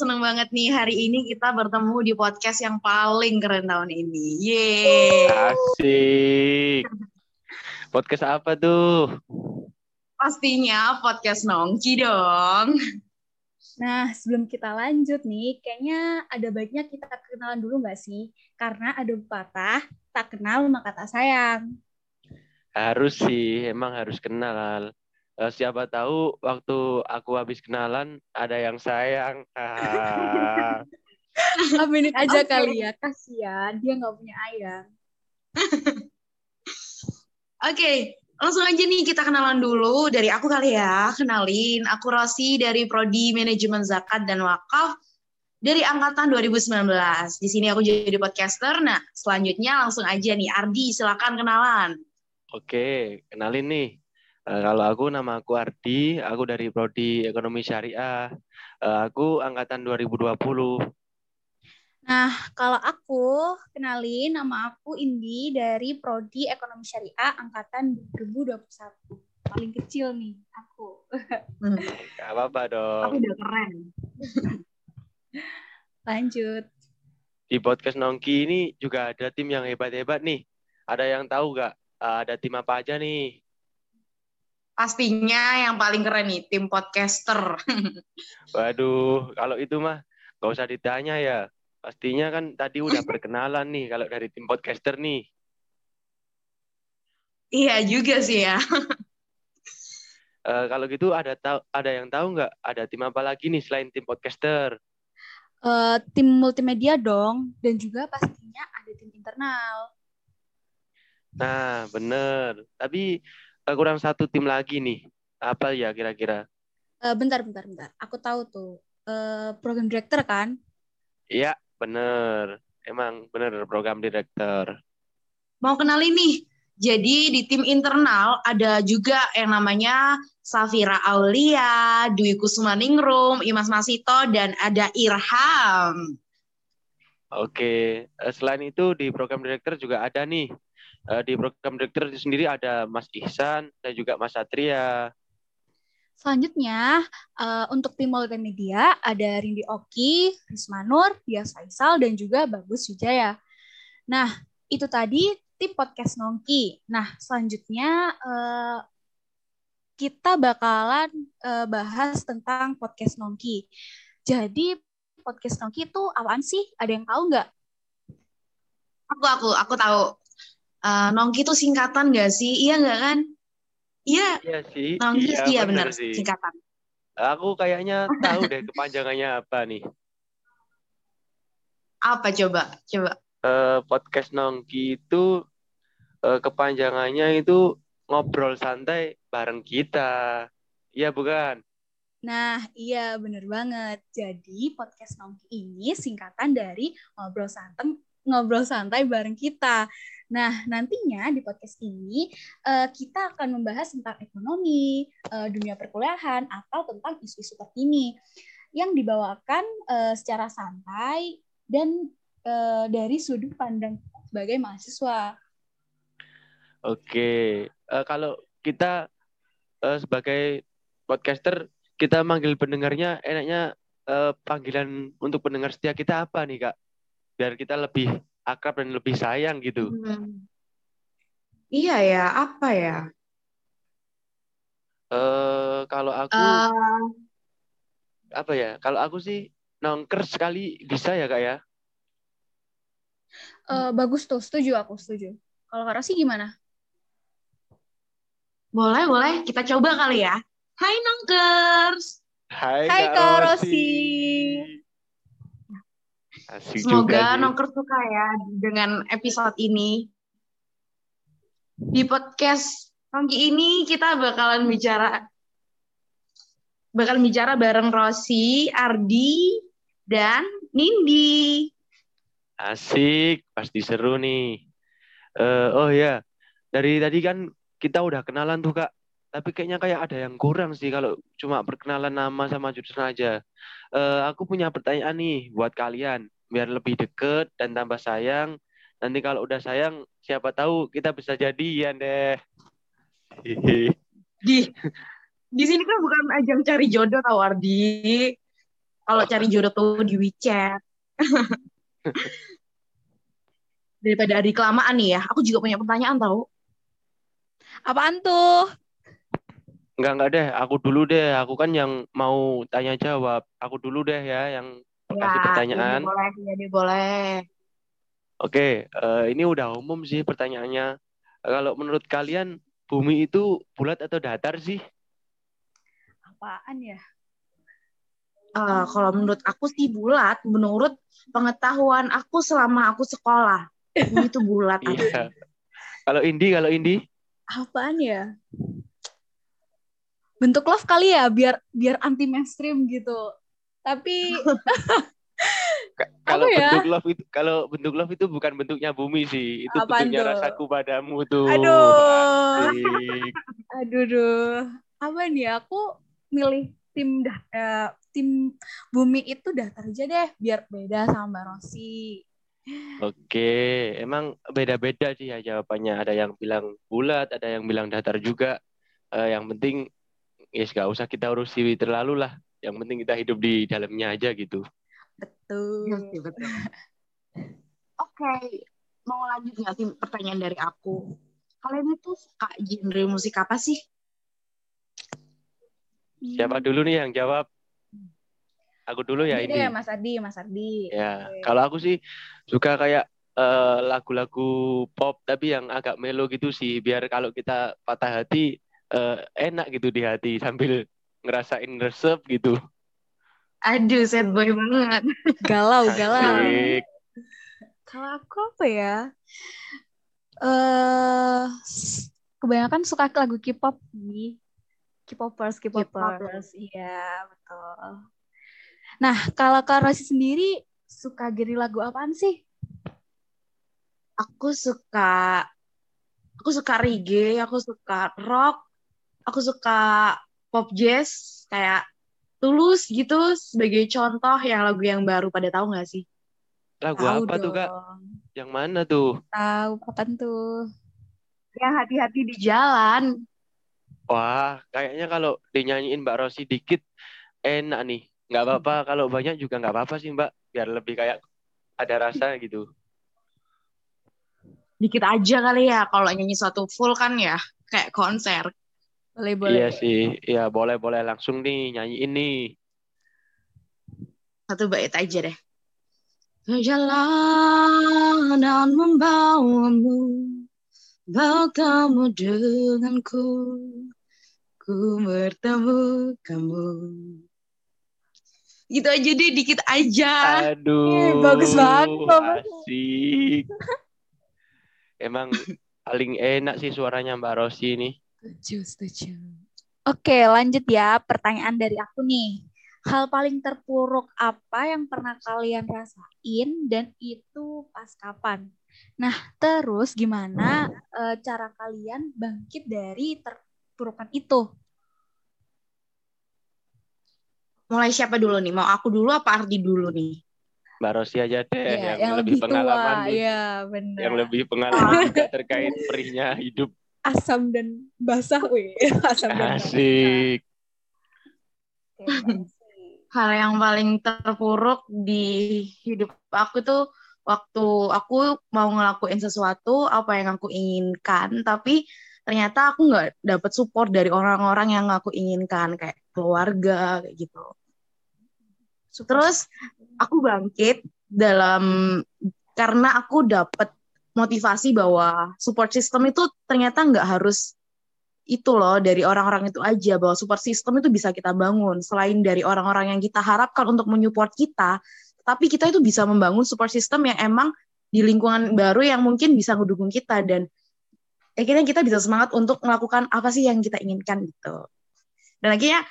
seneng banget nih hari ini kita bertemu di podcast yang paling keren tahun ini. Yeay. Asik. Podcast apa tuh? Pastinya podcast Nongki dong. Nah, sebelum kita lanjut nih, kayaknya ada baiknya kita kenalan dulu nggak sih? Karena ada pepatah, tak kenal maka tak sayang. Harus sih, emang harus kenal. Uh, siapa tahu waktu aku habis kenalan ada yang sayang. Ah. Aminin aja okay. kali ya, kasihan dia nggak punya ayah. Oke, okay, langsung aja nih kita kenalan dulu dari aku kali ya. Kenalin, aku Rosi dari Prodi Manajemen Zakat dan Wakaf dari angkatan 2019. Di sini aku jadi podcaster. Nah, selanjutnya langsung aja nih Ardi, silakan kenalan. Oke, kenalin nih. Uh, kalau aku nama aku Ardi, aku dari Prodi Ekonomi Syariah. Uh, aku angkatan 2020. Nah, kalau aku kenalin nama aku Indi dari Prodi Ekonomi Syariah angkatan 2021. Paling kecil nih aku. Hmm. Gak apa-apa dong. Aku udah keren. Lanjut. Di podcast Nongki ini juga ada tim yang hebat-hebat nih. Ada yang tahu gak ada tim apa aja nih? Pastinya yang paling keren nih, tim podcaster. Waduh, kalau itu mah gak usah ditanya ya Pastinya kan tadi udah perkenalan nih kalau dari tim podcaster nih. Iya juga sih ya. uh, kalau gitu ada tahu ada yang tahu nggak ada tim apa lagi nih selain tim podcaster? Uh, tim multimedia dong dan juga pastinya ada tim internal. Nah bener. Tapi kurang satu tim lagi nih. Apa ya kira-kira? Uh, bentar bentar bentar. Aku tahu tuh. Uh, program director kan? Iya, Bener, emang bener program director. Mau kenal ini? Jadi di tim internal ada juga yang namanya Safira Aulia, Dwi Kusmaningrum, Imas Masito, dan ada Irham. Oke, eh, selain itu di program director juga ada nih. Eh, di program director sendiri ada Mas Ihsan dan juga Mas Satria. Selanjutnya, uh, untuk tim multimedia ada Rindi Oki, Risma Nur, Dias Faisal, dan juga Bagus Wijaya. Nah, itu tadi tim podcast Nongki. Nah, selanjutnya uh, kita bakalan uh, bahas tentang podcast Nongki. Jadi, podcast Nongki itu apaan sih? Ada yang tahu nggak? Aku, aku, aku tahu. Uh, Nongki itu singkatan nggak sih? Iya nggak kan? Iya. Iya sih. Nanggis iya, iya benar sih. singkatan. Aku kayaknya tahu deh kepanjangannya apa nih. Apa coba? Coba. Uh, podcast Nongki itu uh, kepanjangannya itu ngobrol santai bareng kita. Iya bukan? Nah, iya bener banget. Jadi podcast Nongki ini singkatan dari ngobrol santai ngobrol santai bareng kita. Nah, nantinya di podcast ini uh, kita akan membahas tentang ekonomi, uh, dunia perkuliahan, atau tentang isu-isu terkini yang dibawakan uh, secara santai dan uh, dari sudut pandang sebagai mahasiswa. Oke, uh, kalau kita uh, sebagai podcaster, kita manggil pendengarnya enaknya uh, panggilan untuk pendengar setia kita apa nih, Kak? Biar kita lebih akrab dan lebih sayang gitu. Hmm. Iya ya, apa ya? Eh uh, kalau aku uh... apa ya? Kalau aku sih nongker sekali bisa ya kak ya? Uh, bagus tuh, setuju aku setuju. Kalau Kak Rosi gimana? Boleh, boleh. Kita coba kali ya. Hai Nongkers. Hai, Hai Kak Rosi. Asik Semoga Nongker suka ya dengan episode ini. Di podcast pagi ini kita bakalan bicara bakal bicara bareng Rosi, Ardi, dan Nindi. Asik, pasti seru nih. Uh, oh ya, dari tadi kan kita udah kenalan tuh kak. Tapi kayaknya kayak ada yang kurang sih kalau cuma perkenalan nama sama jurusan aja. Uh, aku punya pertanyaan nih buat kalian biar lebih deket dan tambah sayang. Nanti kalau udah sayang, siapa tahu kita bisa jadian deh. Di di sini kan bukan ajang cari jodoh tau Ardi. kalau cari jodoh tuh di WeChat. Daripada di kelamaan nih ya, aku juga punya pertanyaan tahu. Apaan tuh? Enggak, enggak deh. Aku dulu deh. Aku kan yang mau tanya jawab. Aku dulu deh ya yang kasih pertanyaan. Ya, boleh, ya, boleh. Oke, uh, ini udah umum sih pertanyaannya. Kalau menurut kalian bumi itu bulat atau datar sih? Apaan ya? Uh, kalau menurut aku sih bulat. Menurut pengetahuan aku selama aku sekolah, bumi itu bulat. iya. Kalau Indi, kalau Indi? Apaan ya? Bentuk love kali ya, biar biar anti mainstream gitu. Tapi kalau ya? bentuk love itu kalau bentuk love itu bukan bentuknya bumi sih itu Apaan bentuknya tuh? rasaku padamu tuh Aduh. Asik. aduh duh. Apa nih aku milih tim dah eh, tim bumi itu datar aja deh biar beda sama Mbak Rosi. oke emang beda-beda sih ya jawabannya ada yang bilang bulat ada yang bilang datar juga Eh, yang penting ya yes, gak usah kita urusi terlalu lah yang penting kita hidup di dalamnya aja gitu Betul. Iya. Oke, mau lanjut nggak sih pertanyaan dari aku? Kalian itu suka genre musik apa sih? siapa dulu nih yang jawab aku dulu ya Ini ini deh, Mas Ardi, Mas Ardi. Ya, Oke. kalau aku sih suka kayak eh, lagu-lagu pop tapi yang agak melo gitu sih, biar kalau kita patah hati eh, enak gitu di hati sambil ngerasain resep gitu. Aduh, sad boy banget. galau, galau. Kalau aku apa ya? Eh kebanyakan suka ke lagu K-pop nih. K-popers, K-popers. Iya, betul. Nah, kalau Kak Rosi sendiri suka geri lagu apaan sih? Aku suka aku suka reggae, aku suka rock, aku suka pop jazz kayak Tulus gitu sebagai contoh yang lagu yang baru pada tahu nggak sih? Lagu Tahu apa tuh, Kak? dong. Yang mana tuh? Tahu kapan tuh? Ya hati-hati di jalan. Wah, kayaknya kalau dinyanyiin Mbak Rosi dikit enak nih. Nggak apa-apa, kalau banyak juga nggak apa-apa sih, Mbak. Biar lebih kayak ada rasa gitu. Dikit aja kali ya kalau nyanyi suatu full kan ya kayak konser. Boleh, boleh. Iya sih, iya boleh-boleh langsung nih nyanyiin nih. Satu bait aja deh. Perjalanan membawamu Bertemu denganku Ku bertemu kamu Gitu aja deh, dikit aja. Aduh, Ih, bagus banget. Asik. Emang paling enak sih suaranya Mbak Rosi ini. Setuju, setuju. Oke, lanjut ya. Pertanyaan dari aku nih. Hal paling terpuruk apa yang pernah kalian rasain dan itu pas kapan? Nah, terus gimana eh, cara kalian bangkit dari terpurukan itu? Mulai siapa dulu nih? Mau aku dulu apa Ardi dulu nih? Mbak Rosi aja deh Ya, yang, lebih, pengalaman tua. nih. Ya, benar. Yang lebih pengalaman juga terkait perihnya hidup. Asam dan basah, weh. Asam dan basah. Asik. Hal yang paling terpuruk di hidup aku tuh waktu aku mau ngelakuin sesuatu apa yang aku inginkan, tapi ternyata aku nggak dapet support dari orang-orang yang aku inginkan kayak keluarga kayak gitu. Terus aku bangkit dalam karena aku dapet motivasi bahwa support system itu ternyata nggak harus itu loh dari orang-orang itu aja bahwa support system itu bisa kita bangun selain dari orang-orang yang kita harapkan untuk menyupport kita tapi kita itu bisa membangun support system yang emang di lingkungan baru yang mungkin bisa ngedukung kita dan akhirnya kita bisa semangat untuk melakukan apa sih yang kita inginkan gitu dan akhirnya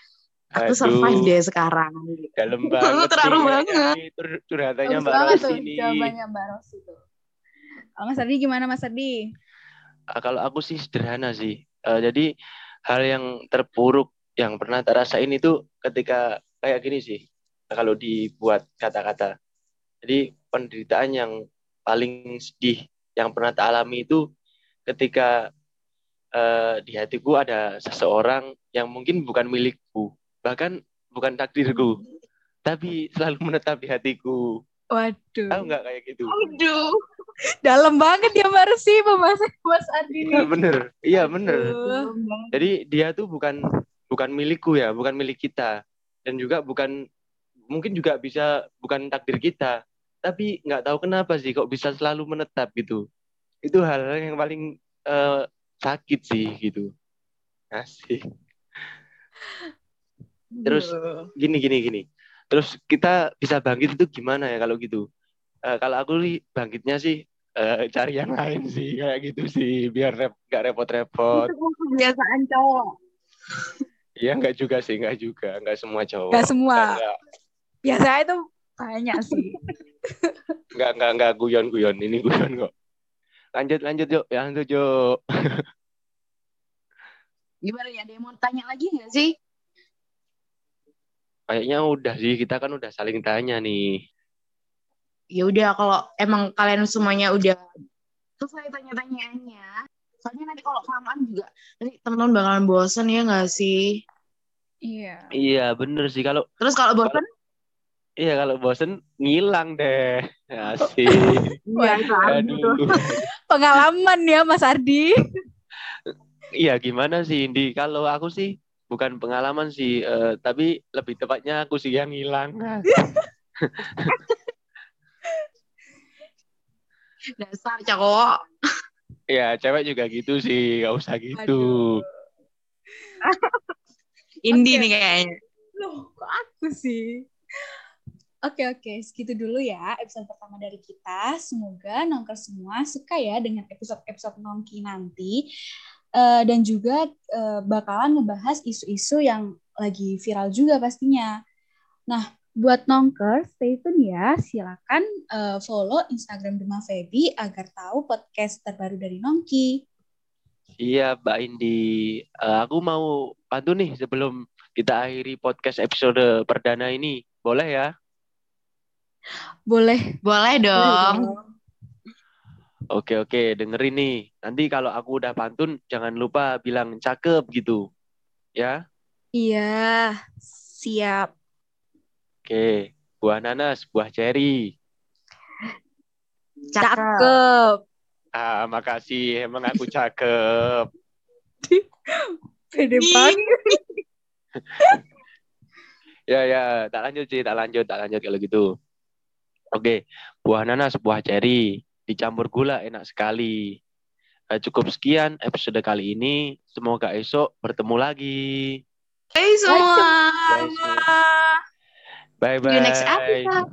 aku Aduh. survive deh sekarang Dalam banget. Terharu banget. Curhatannya Mbak banget Rosi nih. jawabannya Mbak Rosi tuh. Oh, Mas Ardi gimana Mas Ardi? Ah, Kalau aku sih sederhana sih. Eh, jadi hal yang terpuruk yang pernah tak rasain itu ketika kayak gini sih. Kalau dibuat kata-kata. Jadi penderitaan yang paling sedih yang pernah tak alami itu ketika eh, di hatiku ada seseorang yang mungkin bukan milikku, bahkan bukan takdirku. tapi selalu menetap di hatiku. Waduh. Tahu nggak kayak gitu? Aduh. Dalam banget ya Mbak Resi pembahasan Mas Ardi Iya bener, iya bener. Aduh. Jadi dia tuh bukan bukan milikku ya, bukan milik kita, dan juga bukan mungkin juga bisa bukan takdir kita, tapi nggak tahu kenapa sih kok bisa selalu menetap gitu. Itu hal yang paling eh, sakit sih gitu. Asik. Terus gini gini gini. Terus kita bisa bangkit itu gimana ya kalau gitu? Eh, kalau aku nih bangkitnya sih eh, cari yang lain sih kayak gitu sih biar rep gak repot-repot. Itu kebiasaan cowok. Iya nggak juga sih nggak juga nggak semua cowok. Gak semua. Nggak Biasanya itu banyak sih. nggak nggak nggak guyon guyon ini guyon kok. Lanjut lanjut yuk ya lanjut yuk. Gimana ya? Ada yang mau tanya lagi nggak sih? Kayaknya udah sih kita kan udah saling tanya nih. Ya udah kalau emang kalian semuanya udah selesai tanya-tanyaannya. Soalnya nanti kalau kelamaan juga nanti teman-teman bakalan bosen ya nggak sih? Iya. Iya bener sih kalau Terus kalau bosen, iya kalau bosen ngilang deh. Asik. ya tuh. Aduh. Pengalaman ya Mas Ardi. Iya gimana sih Indi? Kalau aku sih bukan pengalaman sih, eh, tapi lebih tepatnya aku sih yang hilang. Dasar cowok. Ya cewek juga gitu sih, gak usah gitu. Indi Oke. nih kayaknya. Loh, kok aku sih? Oke, oke. Segitu dulu ya episode pertama dari kita. Semoga nongker semua suka ya dengan episode-episode nongki nanti. Eh, dan juga eh, bakalan ngebahas isu-isu yang lagi viral juga pastinya. Nah, buat nongker, stay tune ya. Silakan eh, follow Instagram Dema Feby agar tahu podcast terbaru dari Nongki. Iya, Mbak Indi. Eh, aku mau pantun nih sebelum kita akhiri podcast episode perdana ini. Boleh ya? Boleh Boleh dong. Oke, oke. Dengerin nih. Nanti kalau aku udah pantun, jangan lupa bilang cakep gitu. Ya? Iya, siap. Oke. Buah nanas, buah ceri. Cakep. Cakep. Ah, makasih. Emang aku cakep. Pede banget. Ya, ya. Tak lanjut sih, tak lanjut, tak lanjut kalau gitu. Oke. Buah nanas, buah ceri. Dicampur gula, enak sekali. Eh, cukup sekian episode kali ini. Semoga esok bertemu lagi. Hey semua. Bye semua. Bye See you next bye. episode.